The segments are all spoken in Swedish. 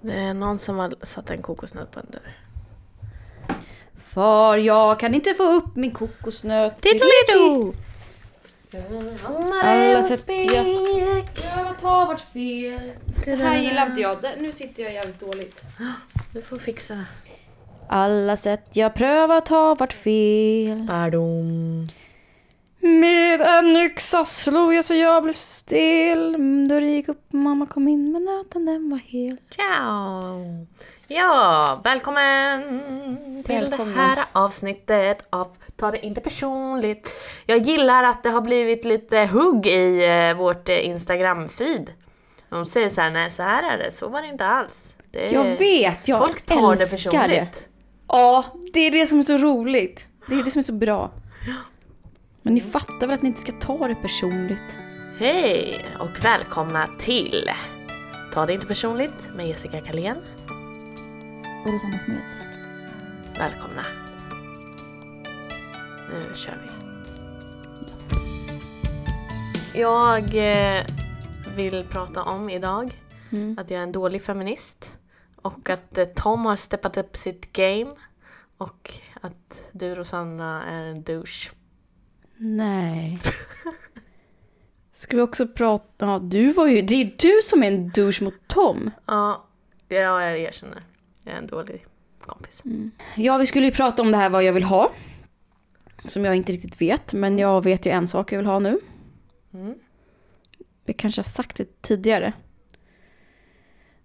Det är någon som har satt en kokosnöt på en dörr. För jag kan inte få upp min kokosnöt. Tiddelido! Alla sätt jag prövat har varit fel. Det här gillar inte jag. Nu sitter jag jävligt dåligt. Du får fixa. Alla sätt jag prövat har varit fel. Pardon. Med en yxa slog jag så jag blev stel. Mm, Dörren gick upp, mamma kom in men nöten den var hel. Ciao! Ja, välkommen till det här avsnittet av Ta det inte personligt. Jag gillar att det har blivit lite hugg i eh, vårt eh, Instagram-feed. De säger så här, nej så här är det, så var det inte alls. Det är, Jag vet, jag Folk tar det älskar personligt. det. Ja, det är det som är så roligt. Det är det som är så bra. Men ni fattar väl att ni inte ska ta det personligt? Hej och välkomna till Ta det inte personligt med Jessica Kalén. Och Rosanna Smeds. Välkomna. Nu kör vi. Jag eh, vill prata om idag Mm. att jag är en dålig feminist och att eh, Tom har steppat upp sitt game och att du Rosanna är en douche. Nej. Ska vi också prata... Ja, du var ju... Det är du som är en douche mot Tom. Ja, jag erkänner. Jag är en dålig kompis. Ja, vi skulle ju prata om det här vad jag vill ha. Som jag inte riktigt vet, men jag vet ju en sak jag vill ha nu. Mm. Vi kanske har sagt det tidigare.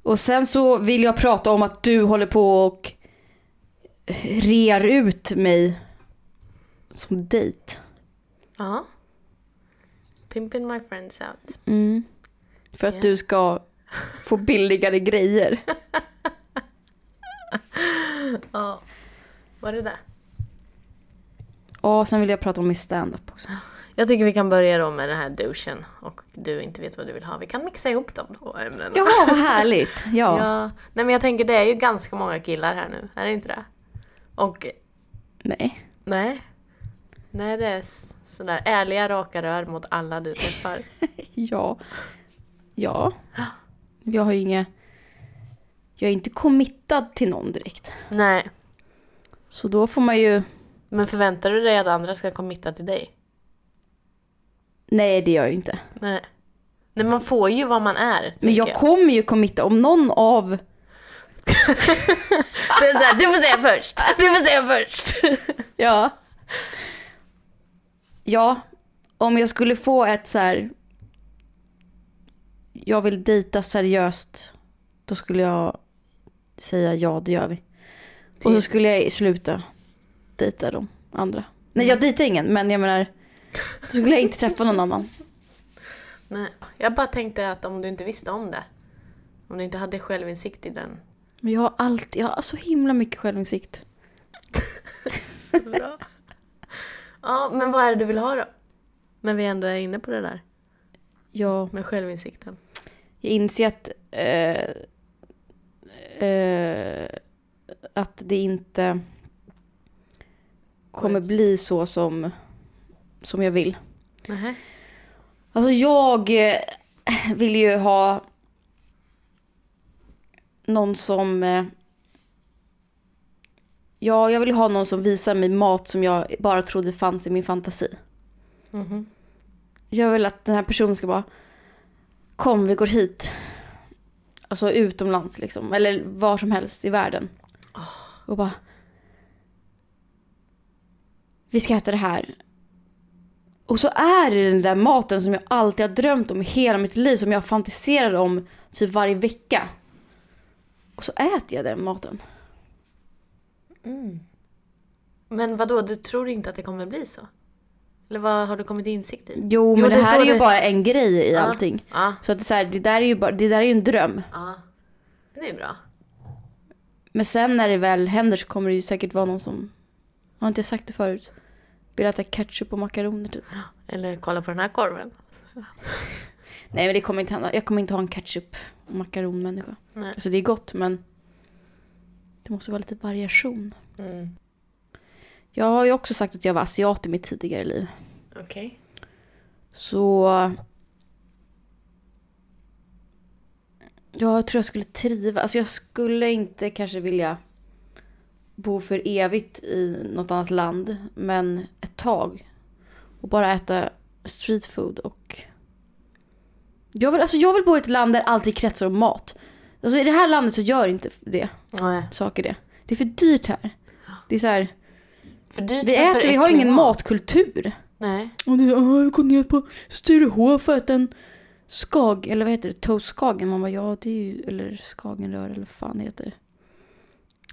Och sen så vill jag prata om att du håller på och rear ut mig som dejt. Ja. Pimping my friends out. Mm. För att Ja. du ska få billigare grejer. Ja. Var det det? Och sen vill jag prata om min stand-up också. Jag tycker vi kan börja då med den här douchen och du inte vet vad du vill ha. Vi kan mixa ihop de två ämnena. Ja, vad härligt. Ja. Ja. Nej men jag tänker det är ju ganska många killar här nu, är det inte det? Och Nej. nej. Nej det är sådär ärliga raka rör mot alla du träffar. Ja. Ja. Jag har ju inga... Jag är inte committad till någon direkt. nej. Så då får man ju... Men förväntar du dig att andra ska committa till dig? Nej, det gör jag ju inte. Nej. Nej man får ju vad man är. Men tänker jag kommer ju committa om någon av... Det är såhär, du får säga först! Du får säga först! Ja. Ja, om jag skulle få ett så här... Jag vill dejta seriöst. Då skulle jag säga ja, det gör vi. Och så skulle jag sluta dejta de andra. Nej, jag dejtar ingen, men jag menar... Då skulle jag inte träffa någon annan. Nej. Jag bara tänkte att om du inte visste om det. Om du inte hade självinsikt i den. Men jag har alltid, jag har så himla mycket självinsikt. Bra. Ja, men vad är det du vill ha då? När vi ändå är inne på det där Jag, med självinsikten. jag inser att... Eh, eh, att det inte kommer bli så som, som jag vill. Nähä. Alltså jag eh, vill ju ha någon som... Ja, jag vill ha någon som visar mig mat som jag bara trodde fanns i min fantasi. Mhm. Jag vill att den här personen ska bara Kom vi går hit. Alltså utomlands liksom. Eller var som helst i världen. Och bara Vi ska äta det här. Och så är det den där maten som jag alltid har drömt om i hela mitt liv. Som jag fantiserar om typ varje vecka. Och så äter jag den maten. Mm. Men vad då? du tror inte att det kommer bli så? Eller vad har du kommit insikt i? Jo, Jo, men det det, är här är ju det- bara en grej i Ja. allting. Ja, Så att det, är så här, det där är ju bara, det där är en dröm. ja. Det är bra. Men sen när det väl händer så kommer det ju säkert vara någon som, har inte jag sagt det förut? Vill äta ketchup och makaroner typ. Eller kolla på den här korven. Nej men det kommer inte hända. Jag kommer inte ha en ketchup och makaronmänniska. Nej. Alltså det är gott men det måste vara lite variation. Mm. Jag har ju också sagt att jag var asiat i mitt tidigare liv. Okej. Så Ja, jag tror jag skulle trivas. Alltså jag skulle inte kanske vilja bo för evigt i något annat land. Men ett tag. Och bara äta street food och... Jag vill, alltså jag vill bo i ett land där alltid kretsar om mat. Alltså i det här landet så gör inte det, Nej. saker det. Det är för dyrt här. Det är så här, För dyrt vi för äter, vi har ingen mat. matkultur. Nej. Och du, "Åh, jag går ner på Sturehof och äter en skag, eller vad heter det, toast skagen. Man bara, ja det är ju, eller skagenrör eller vad fan det heter.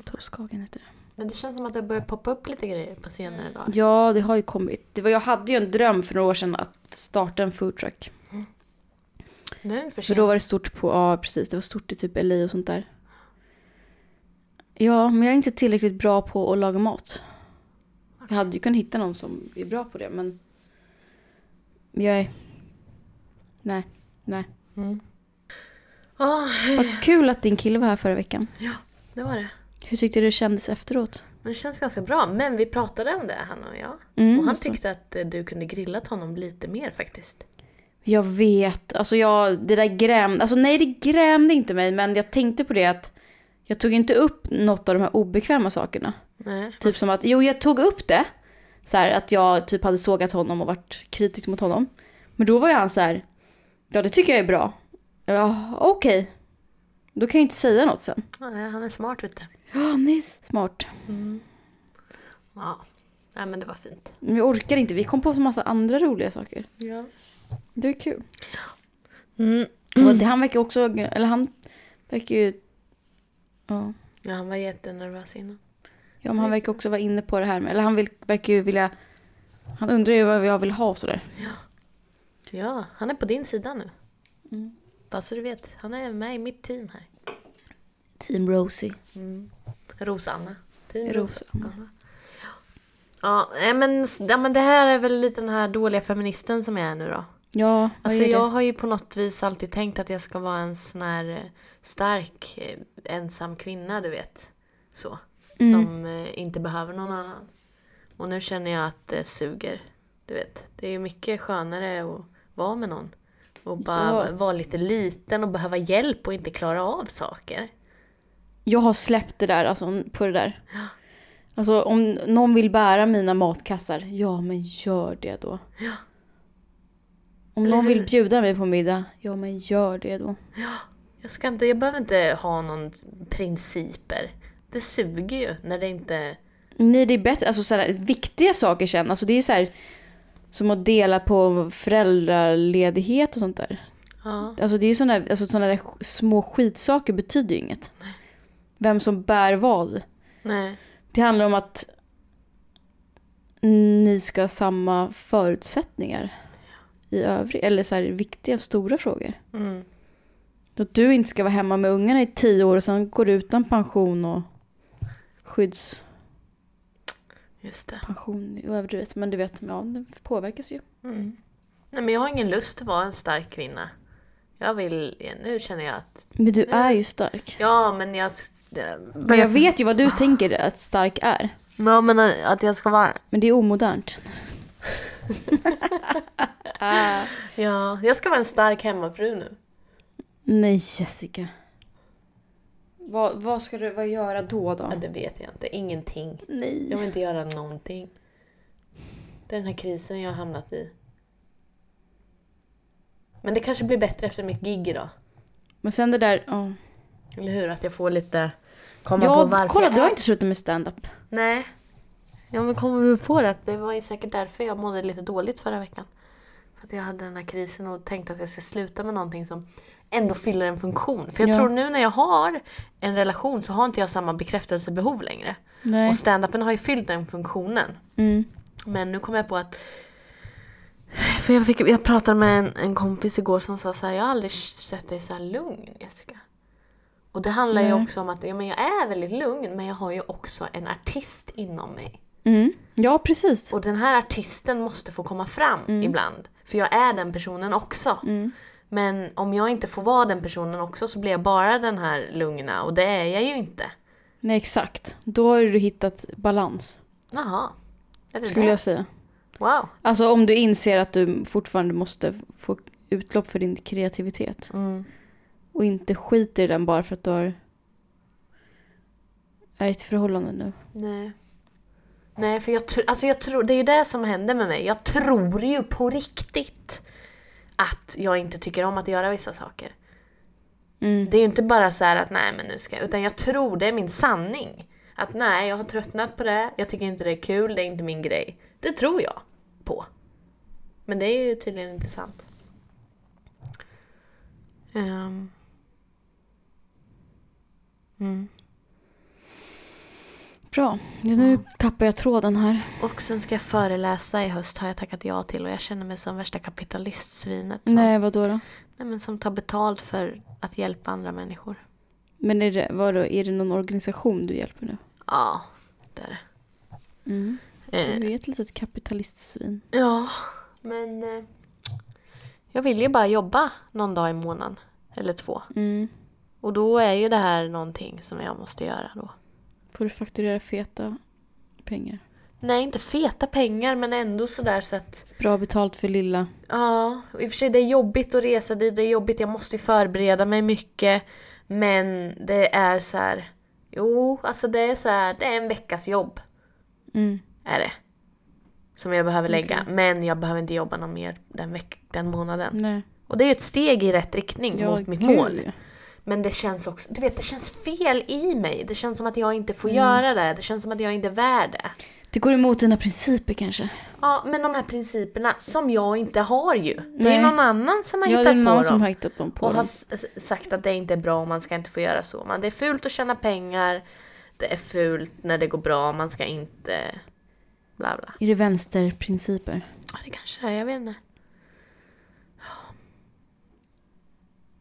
Toast skagen heter det. Men det känns som att det börjar poppa upp lite grejer på senare dagar. Ja, det har ju kommit. Det var, jag hade ju en dröm för några år sedan att starta en foodtruck. Nu är det för För då var det stort på, ja precis, det var stort i typ LA och sånt där. Ja, men jag är inte tillräckligt bra på att laga mat. Jag hade ju kunnat hitta någon som är bra på det, men jag är... Nej, nej. Mm. Ah, Vad kul att din kille var här förra veckan. det var det. Hur tyckte du det kändes efteråt? Men det känns ganska bra. Men vi pratade om det, han och jag. Mm, och han tyckte att eh, du kunde grillat honom lite mer faktiskt. Jag vet, alltså jag, det där grämde, alltså nej det grämde inte mig men jag tänkte på det att jag tog inte upp något av de här obekväma sakerna. Nej. Typ som att, jo jag tog upp det. Så här, att jag typ hade sågat honom och varit kritisk mot honom. Men då var ju han så här, ja det tycker jag är bra. Ja, okej. Då kan jag inte säga något sen. Nej, han är smart vet du. Ja, nice. Smart. Ja. Nej men det var fint. Men vi orkar inte, vi kom på så massa andra roliga saker. Ja. Det är kul. Mm. Och det, han verkar också, eller han verkar ju, ja. Ja, han var jättenervös innan. Ja, men han verkar också vara inne på det här med, eller han vill, verkar ju vilja, han undrar ju vad jag vill ha och sådär. Ja, han är på din sida nu. Mm. Bara så du vet. Han är med i mitt team här. Team Rosie. Mm. Rosanna. Team Rosanna. Rosanna. Ja, men, ja, men det här är väl lite den här dåliga feministen som jag är nu då. Ja, Alltså jag har ju på något vis alltid tänkt att jag ska vara en sån här eh, stark eh, ensam kvinna, du vet. Så. Mm. Som eh, inte behöver någon annan. Och nu känner jag att det suger. Du vet, det är ju mycket skönare att vara med någon. Och bara Ja. vara lite liten och behöva hjälp och inte klara av saker. Jag har släppt det där, alltså på det där. Alltså om någon vill bära mina matkassar, ja men gör det då. Ja. Om någon vill bjuda mig på middag, ja men gör det då. Jag, ska inte, jag behöver inte ha någon principer. Det suger ju när det inte... Nej det är bättre, alltså sådär viktiga saker sen, alltså det är så här som att dela på föräldraledighet och sånt där. Ja. Alltså det är ju sådana alltså såna där små skitsaker betyder ju inget. Vem som bär vad. Nej. Det handlar om att ni ska ha samma förutsättningar i övrigt, eller så här viktiga stora frågor. Mm. Att du inte ska vara hemma med ungarna i tio år och sen går du utan pension och skyddspension Just det. i överdrivet. Men du vet, ja, det påverkas ju. Mm. Nej, men jag har ingen lust att vara en stark kvinna. Jag vill... Nu känner jag att... Men du är ju stark. Ja, men jag... Men jag vet ju vad du tänker att stark är. Ja, men att jag ska vara... Men det är omodernt. Ja, jag ska vara en stark hemmafru nu. Nej Jessica. Vad, vad ska du vad göra då Ja, då? det vet jag inte. Ingenting. Nej. Jag vill inte göra någonting. Det är den här krisen jag har hamnat i. Men det kanske blir bättre efter mitt gig idag. Men sen det där, ja. Eller hur? Att jag får lite... Komma på Ja, varför kolla jag du har är- inte slutat med stand-up. Nej. Ja men kommer vi på det? Det var ju säkert därför jag mådde lite dåligt förra veckan. För att jag hade den här krisen och tänkte att jag ska sluta med någonting som ändå fyller en funktion. För jag Ja. tror nu när jag har en relation så har inte jag samma bekräftelsebehov längre. Nej. Och stand-upen har ju fyllt den funktionen. Mm. Men nu kom jag på att för jag, fick, jag pratade med en, en kompis igår som sa så här, jag har aldrig sett dig så lugn Jessica. Och det handlar ju Nej. också om att ja, men jag är väldigt lugn men jag har ju också en artist inom mig. Mm. Ja, precis. Och den här artisten måste få komma fram ibland. För jag är den personen också. Mm. Men om jag inte får vara den personen också så blir jag bara den här lugna och det är jag ju inte. Nej, exakt. Då har du hittat balans, Jaha. Skulle det? jag säga. Wow. Alltså om du inser att du fortfarande måste få utlopp för din kreativitet. Mm. Och inte skiter i den bara för att du har... är i ett förhållande nu. Nej. Nej, för jag, tr- alltså jag tror, det är ju det som händer med mig. Jag tror ju på riktigt att jag inte tycker om att göra vissa saker. Mm. Det är ju inte bara så här att nej men nu ska jag, utan jag tror det är min sanning. Att nej, jag har tröttnat på det, jag tycker inte det är kul, det är inte min grej. Det tror jag på. Men det är ju tydligen inte sant. Ehm. Mm. Bra. Nu tappar jag tråden här. Och sen ska jag föreläsa i höst har jag tackat ja till och jag känner mig som värsta kapitalistsvinet. Som, Nej, vad då? då? nej, men som tar betalt för att hjälpa andra människor. Men är det, vad då, är det någon organisation du hjälper nu? Ja, det är det. Mm. Eh, Du är ett litet kapitalistsvin. Ja, men eh, jag vill ju bara jobba någon dag i månaden. Eller två. Mm. Och då är ju det här någonting som jag måste göra då. Får du fakturera feta pengar? Nej, inte feta pengar men ändå sådär så att Bra betalt för lilla. Ja, i och för sig det är jobbigt att resa dit, det är jobbigt, jag måste ju förbereda mig mycket. Men det är så här. Jo, alltså det är så här, det är en veckas jobb. Mm. Är det. Som jag behöver lägga. Men jag behöver inte jobba någon mer den, veck- den månaden. Nej. Och det är ju ett steg i rätt riktning Ja, mot mitt gud, mål. Men det känns också, du vet det känns fel i mig. Det känns som att jag inte får Mm. göra det. Det känns som att jag inte är värd det. Det går emot dina principer kanske? Ja, men de här principerna som jag inte har ju. Det Nej. är någon annan som har Ja, det hittat på dem. som har hittat dem på och har dem. s- sagt att det inte är bra, man ska inte få göra så. Man, det är fult att tjäna pengar, det är fult när det går bra, man ska inte... Bla bla. Är det vänsterprinciper? Ja, det kanske är, jag vet inte. Och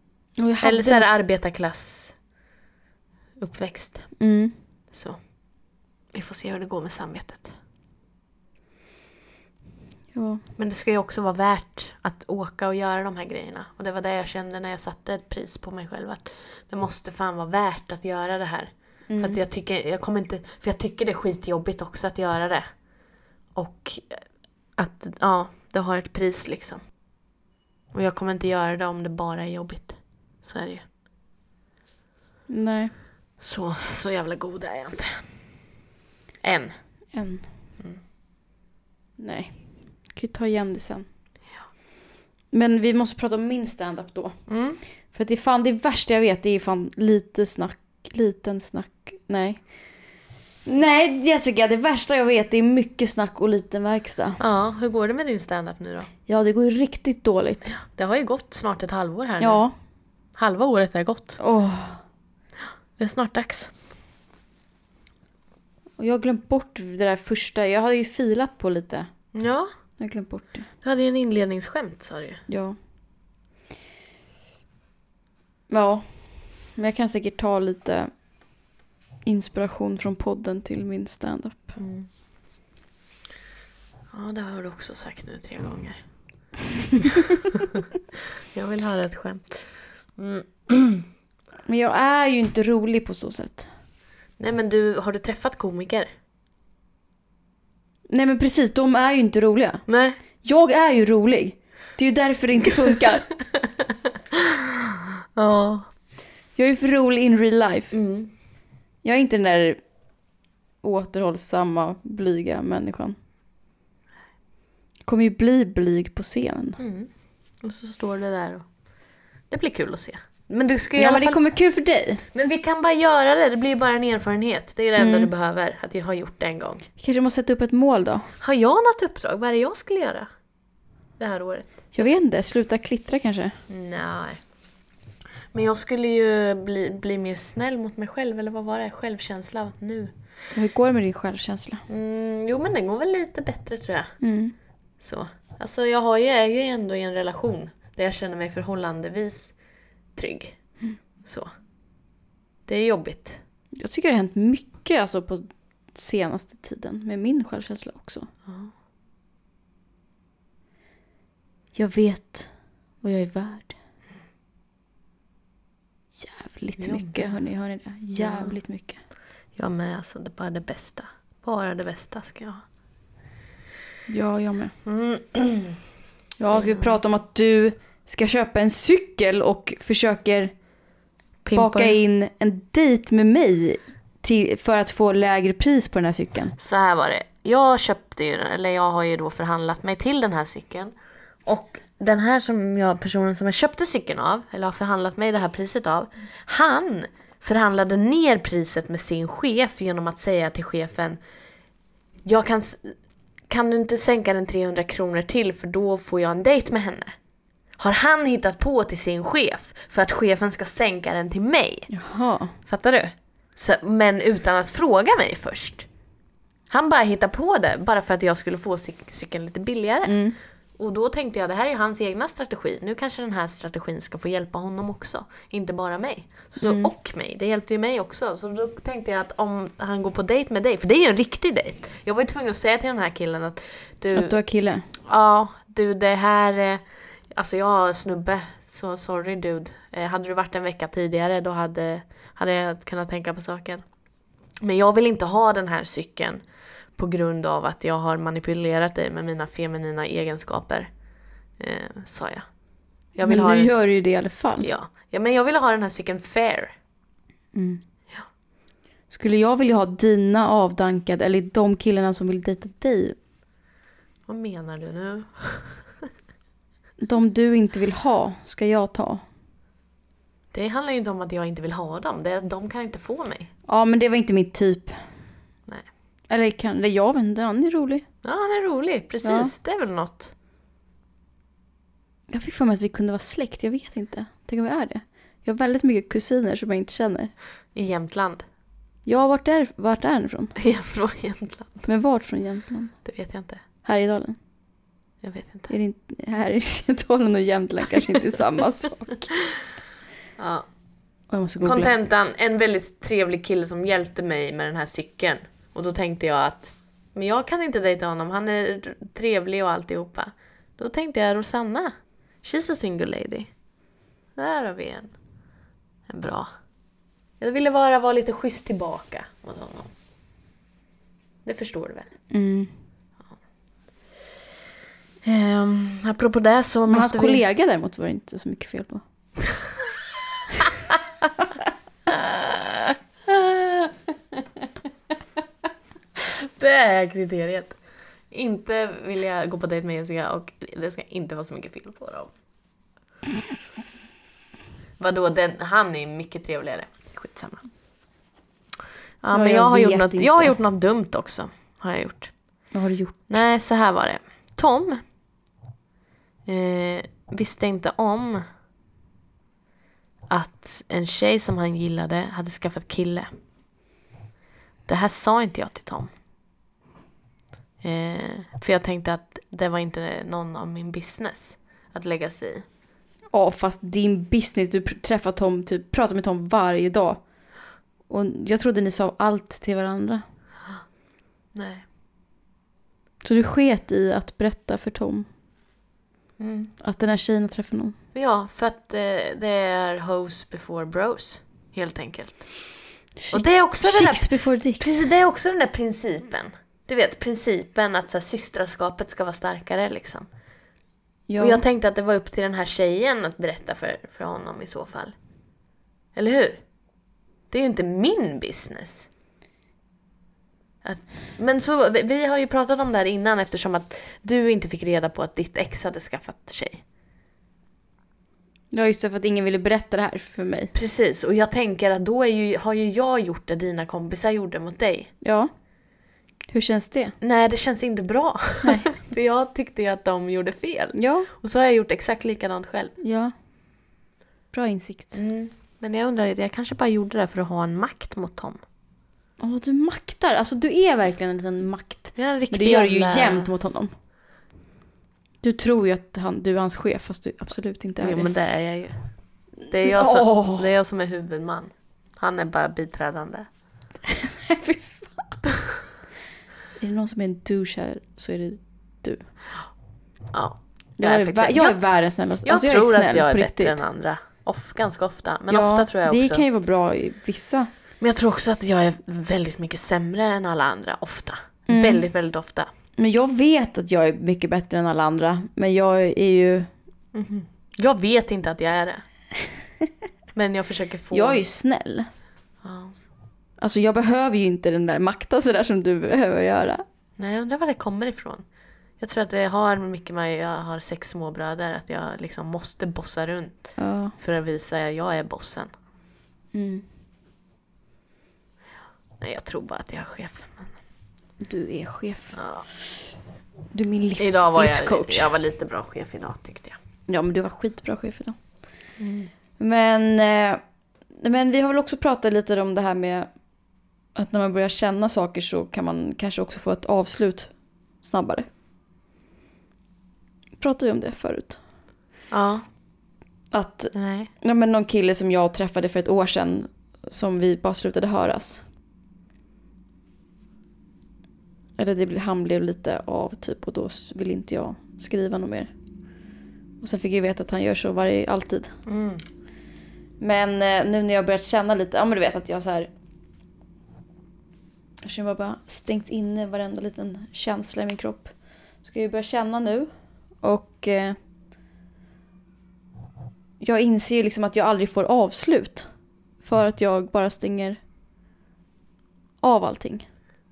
jag hade... Eller så är det arbetarklass uppväxt. Mm. Så. Vi får se hur det går med samvetet. Ja. Men det ska ju också vara värt att åka och göra de här grejerna. Och det var det jag kände när jag satte ett pris på mig själv. Att det måste fan vara värt att göra det här. Mm. För att jag tycker, jag kommer inte, för jag tycker det är skitjobbigt också att göra det. Och att, ja, det har ett pris liksom. Och jag kommer inte göra det om det bara är jobbigt. Så är det ju. Nej. Så, så jävla god är jag inte. Än. En. Mm. Nej. kan ju ta igen det sen. Men vi måste prata om min stand-up då. Mm. För att det är fan det värsta jag vet, det är fan lite snack, liten snack, nej. Nej Jessica, det värsta jag vet det är mycket snack och liten verkstad. Ja, hur går det med din stand-up nu då? Ja, det går ju riktigt dåligt. Det har ju gått snart ett halvår här nu. Ja. Halva året är gått. Åh. Det är snart dags. Och jag har glömt bort det där första, jag hade ju filat på lite. Ja, Jag har glömt bort det. du hade ju en inledningsskämt sa du ju. Ja. Ja. Men jag kan säkert ta lite inspiration från podden till min stand-up. Mm. Ja, det har du också sagt nu tre gånger. jag vill höra ett skämt. Mm. Men jag är ju inte rolig på så sätt. Nej men du, har du träffat komiker? Nej men precis, de är ju inte roliga. Nej. Jag är ju rolig. Det är ju därför det inte funkar. Ja. Jag är ju för rolig in real life. Mm. Jag är inte den där återhållsamma, blyga människan. Jag kommer ju bli blyg på scenen. Mm. Och så står det där och... Det blir kul att se. Men du ska ju Ja men det kommer kul för dig. Men vi kan bara göra det, det blir bara en erfarenhet. Det är det enda Mm. du behöver, att jag har gjort det en gång. Kanske måste sätta upp ett mål då. Har jag något uppdrag? Vad är det jag skulle göra? Det här året? Jag vet inte, sluta klittra kanske. Nej. Men jag skulle ju bli, bli mer snäll mot mig själv, eller vad var det? Självkänsla nu. Hur går det med din självkänsla? Mm, jo men den går väl lite bättre tror jag. Mm. Så. Alltså jag har ju, är ju ändå i en relation där jag känner mig förhållandevis trygg. Så. Det är jobbigt. Jag tycker det har hänt mycket alltså, på senaste tiden med min självkänsla också. Ja. Jag vet vad jag är värd. Jävligt Jag mycket, hörni, hör ni det? Jävligt mycket. Jag med, alltså det är bara det bästa. Bara det bästa ska jag ha. Ja, jag med. Mm. Ja, ska vi prata om att du ska köpa en cykel och försöker Pimpa baka in en dejt med mig till, för att få lägre pris på den här cykeln. Så här var det. Jag köpte ju den, eller jag har ju då förhandlat mig till den här cykeln. Och den här som jag, personen som jag köpte cykeln av, eller har förhandlat mig det här priset av, han förhandlade ner priset med sin chef genom att säga till chefen Jag kan, kan du inte sänka den 300 kronor till för då får jag en dejt med henne? Har han hittat på till sin chef för att chefen ska sänka den till mig? Jaha. Fattar du? Så, men utan att fråga mig först. Han bara hittade på det bara för att jag skulle få cyk- cykeln lite billigare. Mm. Och då tänkte jag det här är hans egna strategi. Nu kanske den här strategin ska få hjälpa honom också. Inte bara mig. Så, Mm. Och mig. Det hjälpte ju mig också. Så då tänkte jag att om han går på dejt med dig, för det är ju en riktig dejt. Jag var ju tvungen att säga till den här killen att du, Att du har kille. Ja, du det här... Alltså jag snubbe, så sorry dude. Eh, Hade du varit en vecka tidigare då hade, hade jag kunnat tänka på saken. Men jag vill inte ha den här cykeln på grund av att jag har manipulerat dig med mina feminina egenskaper. Eh, sa jag. Jag Men nu den, gör du ju det i alla fall. ja. ja, men jag vill ha den här cykeln fair. Skulle jag vilja ha dina avdankade, eller de killarna som vill dejta dig, Vad menar du nu? de du inte vill ha, ska jag ta? Det handlar ju inte om att jag inte vill ha dem. Det är att de kan inte få mig. Ja, men det var inte min typ. Nej. Eller kan eller jag vet inte, han är rolig. Ja, han är rolig. Precis, det är väl något. Jag fick för mig att vi kunde vara släkt, jag vet inte. Tänk om vi är det. Jag har väldigt mycket kusiner som jag inte känner. I Jämtland. Jag vart är, vart är han ifrån? Ja, från Jämtland. Men vart från Jämtland? Det vet jag inte. Härjedalen? Jag vet inte. Är det inte, Härjedalen och Jämtland kanske inte är samma sak. Ja. Kontentan, en väldigt trevlig kille som hjälpte mig med den här cykeln. Och då tänkte jag att, men jag kan inte dejta honom, han är trevlig och alltihopa. Då tänkte jag Rosanna, she's a single lady. Där har vi en. En bra. Jag ville bara vara lite schysst tillbaka mot honom. Det förstår du väl? Mm. Um, apropå det så Men hans måste vi... kollega däremot var det inte så mycket fel på. Det är kriteriet. Inte vill jag gå på dejt med Jessica och det ska inte vara så mycket fel på dem. Vadå, den, han är mycket trevligare. Skitsamma. Ja, Ja, men jag jag har, gjort något, inte. jag har gjort något dumt också. Har jag gjort. Vad har du gjort? Nej, så här var det. Tom eh, visste inte om att en tjej som han gillade hade skaffat kille. Det här sa inte jag till Tom. Eh, för jag tänkte att det var inte någon av min business att lägga sig i. Ja, fast din business, du träffar Tom, typ, pratar med Tom varje dag. Och jag trodde ni sa allt till varandra. Nej. Så du sket i att berätta för Tom Mm. att den här tjejen har träffat någon. Ja, för att eh, det är hoes before bros. Helt enkelt. Och det är också den där Chicks before dicks. Precis, det är också den där principen. Du vet, principen att så här, systraskapet ska vara starkare liksom. Ja. Och jag tänkte att det var upp till den här tjejen att berätta för, för honom i så fall. Eller hur? Det är ju inte min business. Att, men så, vi- har ju pratat om det här innan eftersom att du inte fick reda på att ditt ex hade skaffat tjej. ja, just det, för att ingen ville berätta det här för mig. Precis, och jag tänker att då ju, har ju jag gjort det dina kompisar gjorde mot dig. Ja. Hur känns det? Nej, det känns inte bra. Nej. för jag tyckte ju att de gjorde fel. Ja, Och så har jag gjort exakt likadant själv. ja. Bra insikt. Men jag undrar, jag kanske bara gjorde det för att ha en makt mot Tom. Åh, du maktar. Alltså du är verkligen en liten makt. Jag är en Men det gör du ju jävla- jämt mot honom. Du tror ju att han, du är hans chef fast du absolut inte är Jo det. men det är jag ju. Det är jag, som, Åh. det är jag som är huvudman. Han är bara biträdande. Fy fan. är det någon som är en douche här så är det du. Ja. Jag, är, faktiskt- vä- jag är jag- världens snällaste. Jag alltså, tror är snäll att jag är på bättre riktigt. än andra. Off, ganska ofta. Men ofta tror jag det också. kan ju vara bra i vissa. Men jag tror också att jag är väldigt mycket sämre än alla andra. Ofta. Mm. Väldigt, väldigt ofta. Men jag vet att jag är mycket bättre än alla andra. Men jag är ju... Jag vet inte att jag är det. Men jag försöker få... Jag är ju snäll. Ja. Alltså jag behöver ju inte den där makta sådär som du behöver göra. Nej, jag undrar var det kommer ifrån. Jag tror att det har mycket med jag har sex småbröder, att jag liksom måste bossa runt Ja. för att visa att jag är bossen. Mm. Nej, jag tror bara att jag är chef. Du är chef. Ja. Du är min livs, Idag var jag, livscoach. jag var lite bra chef idag tyckte jag. Ja men du var skitbra chef idag. Men, eh, men vi har väl också pratat lite om det här med att när man börjar känna saker så kan man kanske också få ett avslut snabbare. Pratade vi om det förut? Ja, Att nej. ja, men någon kille som jag träffade för ett år sedan som vi bara slutade höras. Eller det han blev lite av typ och då vill inte jag skriva något mer. Och sen fick jag veta att han gör så varje, alltid. Mm. Men eh, nu när jag börjat känna lite, ja men du vet att jag så här. Jag känner bara stängt inne varenda liten känsla i min kropp. Ska jag ju börja känna nu. Och eh, jag inser ju liksom att jag aldrig får avslut. För att jag bara stänger av allting.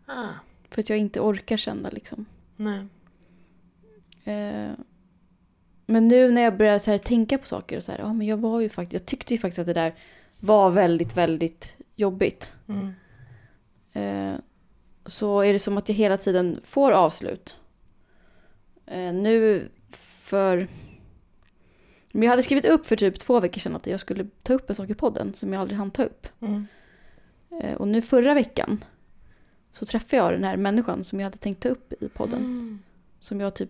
Ah, För att jag inte orkar känna liksom. nej. Eh, men nu när jag börjar så här tänka på saker och så här, ja men jag var ju faktiskt, jag tyckte ju faktiskt att det där var väldigt, väldigt jobbigt. Mm. Eh, så är det som att jag hela tiden får avslut. Eh, nu för... Men jag hade skrivit upp för typ två veckor sedan att jag skulle ta upp en sak i podden som jag aldrig hann ta upp. Mm. Eh, och nu förra veckan så träffade jag den här människan som jag hade tänkt ta upp i podden. Mm. Som jag typ,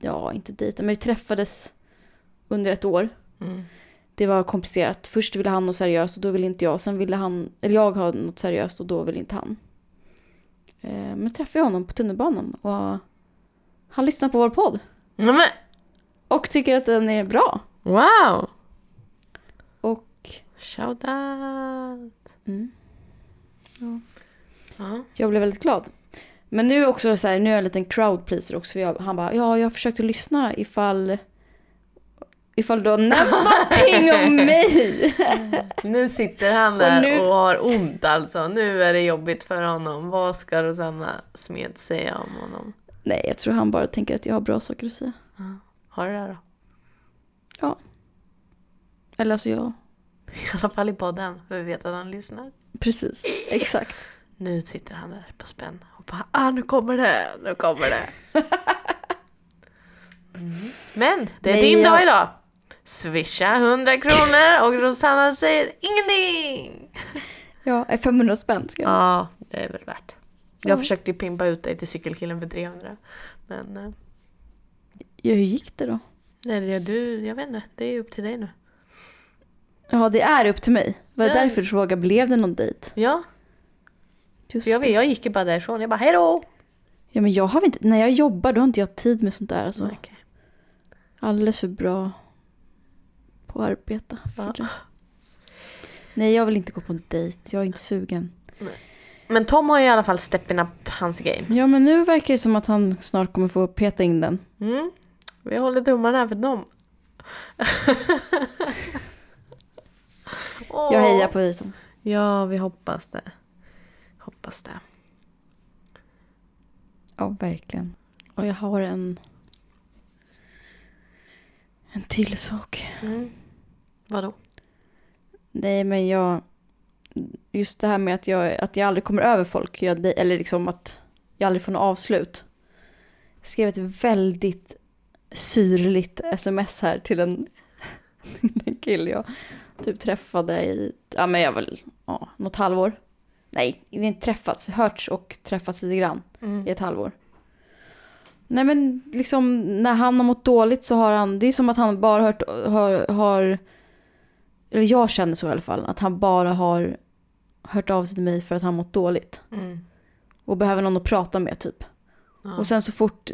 ja inte dejtade, men vi träffades under ett år. Mm. Det var komplicerat. Först ville han något seriöst och då ville inte jag. Sen ville han, eller jag ha något seriöst och då ville inte han. Eh, men träffade jag honom på tunnelbanan och han lyssnar på vår podd. Men, Och tycker att den är bra. wow! Och Shout out! mm, Ja. Jag blev väldigt glad. Men nu också så här, nu är jag en liten crowd pleaser också. För jag, han bara, ja jag försökte lyssna ifall Ifall du har nämnt någonting om mig. Nu sitter han där och, nu- har ont alltså. Nu är det jobbigt för honom. Vad ska Rosanna Smed säga om honom? Nej, jag tror han bara tänker att jag har bra saker att säga. Har du det då? Eller alltså jag, I alla fall i podden, för vi vet att han lyssnar. precis, exakt. Nu sitter han där på spänn och bara ah, nu kommer det, nu kommer det. Mm. Men det är Nej, din jag- dag idag. Swisha 100 kronor och Rosanna säger ingenting. Ja, är 500 spänn ska jag. Ja, det är väl värt. Jag Ja. försökte pimpa ut dig till cykelkillen för 300. Men eh, Ja, hur gick det då? nej, det- du, jag vet inte, det är upp till dig nu. Ja, det är upp till mig. Var det Ja. därför du frågade, blev det någon dejt? Ja, Just jag, vet, jag gick ju bara därifrån. Jag bara hejdå! Ja, men jag har inte, när jag jobbar då har inte jag tid med sånt där. Alltså. Okej. Alldeles för bra på att arbeta Ja. Nej, jag vill inte gå på en dejt. Jag är inte sugen. Men Tom har ju i alla fall stepping up hans game. Ja, men nu verkar det som att han snart kommer få peta in den. Mm. Vi håller tummarna för dem. Jag hejar på dig Tom. Ja, vi hoppas det. Hoppas det. Ja, verkligen. Och jag har en... En till sak. Mm. Vadå? Nej, men jag... Just det här med att jag, att jag aldrig kommer över folk. Jag, eller liksom att jag aldrig får något avslut. Jag skrev ett väldigt syrligt sms här till en, till en kille jag typ träffade i, ja men jag väl, ja, något halvår. Nej, vi har träffats, hörts och träffats lite grann Mm. i ett halvår. Nej men liksom när han har mått dåligt så har han, det är som att han bara hört, har, har eller jag känner så i alla fall, att han bara har hört av sig till mig för att han mått dåligt. Mm. Och behöver någon att prata med typ. Ja. Och sen så fort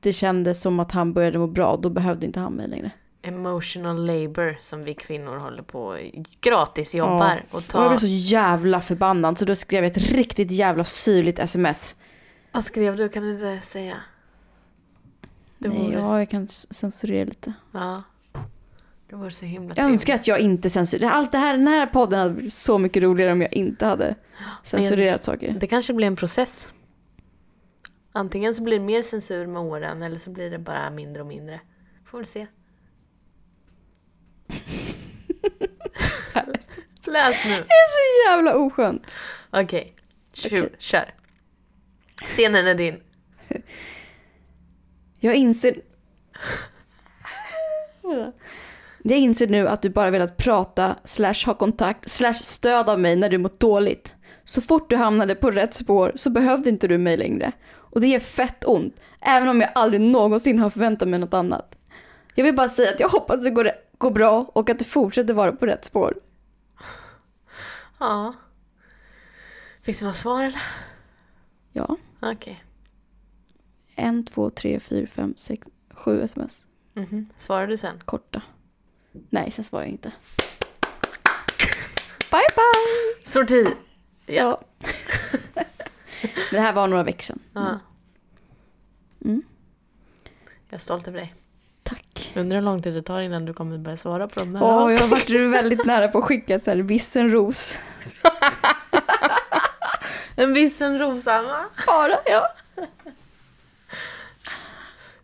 det kändes som att han började må bra, då behövde inte han mig längre. Emotional labor som vi kvinnor håller på och gratis jobbar. Och Och jag ta... blev så jävla förbannad så då skrev jag ett riktigt jävla syrligt sms. Vad skrev du? Kan du inte säga? Det Nej, vore... ja, jag kan censurera lite. Ja. Det vore så himla Jag önskar att jag inte censurerade. Allt det här, den här podden hade blivit så mycket roligare om jag inte hade censurerat saker. Det kanske blir en process. Antingen så blir det mer censur med åren eller så blir det bara mindre och mindre. Får väl se. Läs nu. Så jävla oskönt. Okej, Tju- Okej. kör. Scenen är din. Jag inser... Jag inser nu att du bara velat prata, slash ha kontakt, slash stöd av mig när du mått dåligt. Så fort du hamnade på rätt spår så behövde inte du mig längre. Och det ger fett ont, även om jag aldrig någonsin har förväntat mig något annat. Jag vill bara säga att jag hoppas det går, går bra och att du fortsätter vara på rätt spår. Ja. Fick du några svar eller? Ja, Okej. en, två, tre, fyra, fem, sex, sju sms. Mhm. Svarar du sen? Korta. Nej, sen svarar jag inte. Bye bye! Sorti! Ja. det här var några veckor sedan. Ja. Mm. Jag är stolt över dig. Undrar hur lång tid det tar innan du kommer börja svara på dem där. Åh, jag har varit väldigt nära på att skicka så här vissen ros. En vissen Rosanna. Bara, ja.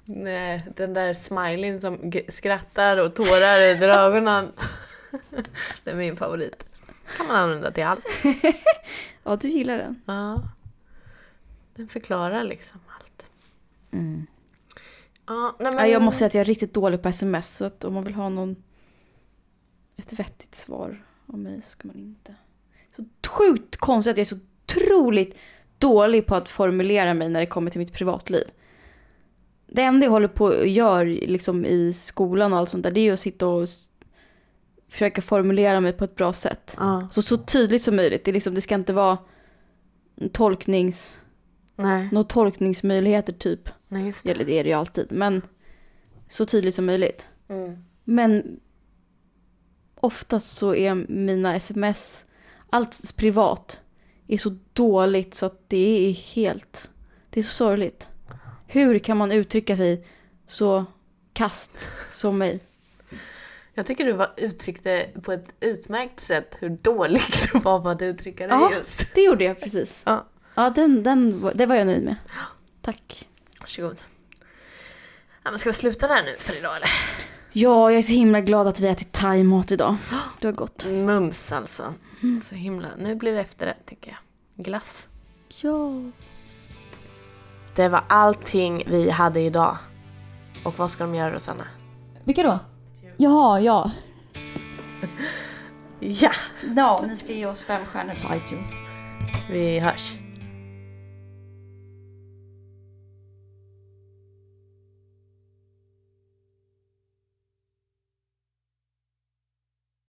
Nej, den där smileyn som skrattar och tårar ut ur ögonen. Det är min favorit. kan man använda till allt. Ja, du gillar den. Ja. Den förklarar liksom allt. Ja, nej men... Ja, jag måste säga att jag är riktigt dålig på sms, så att om man vill ha någon ett vettigt svar om mig ska man inte. Så sjukt konstigt att jag är så otroligt dålig på att formulera mig när det kommer till mitt privatliv. Det enda jag håller på och gör liksom i skolan och allt sånt där, det är att sitta och försöka formulera mig på ett bra sätt. Ja. Så, så tydligt som möjligt. Det, är liksom, det ska inte vara tolknings, Nej, några tolkningsmöjligheter typ. Nej just det. Eller det är det ju alltid. Men så tydligt som möjligt. Mm. Men oftast så är mina sms, allt privat, är så dåligt så att det är helt, det är så sorgligt. Hur kan man uttrycka sig så kast som mig? Jag tycker du var, uttryckte på ett utmärkt sätt hur dålig du var på att uttrycka dig Ja. just. Det gjorde jag precis. Ja. Ja, den, den, det var jag nöjd med. Tack. Varsågod. Ja, men ska vi sluta där nu för idag eller? Ja, jag är så himla glad att vi ätit thaimat idag. Det var gott. Mums alltså. Så himla. Nu blir det efterrätt tycker jag. Glass. Ja. Det var allting vi hade idag. Och vad ska de göra Rosanna? Vilka då? Jaha, ja. Ja! Ja, ni ska ge oss fem stjärnor på iTunes. Vi hörs.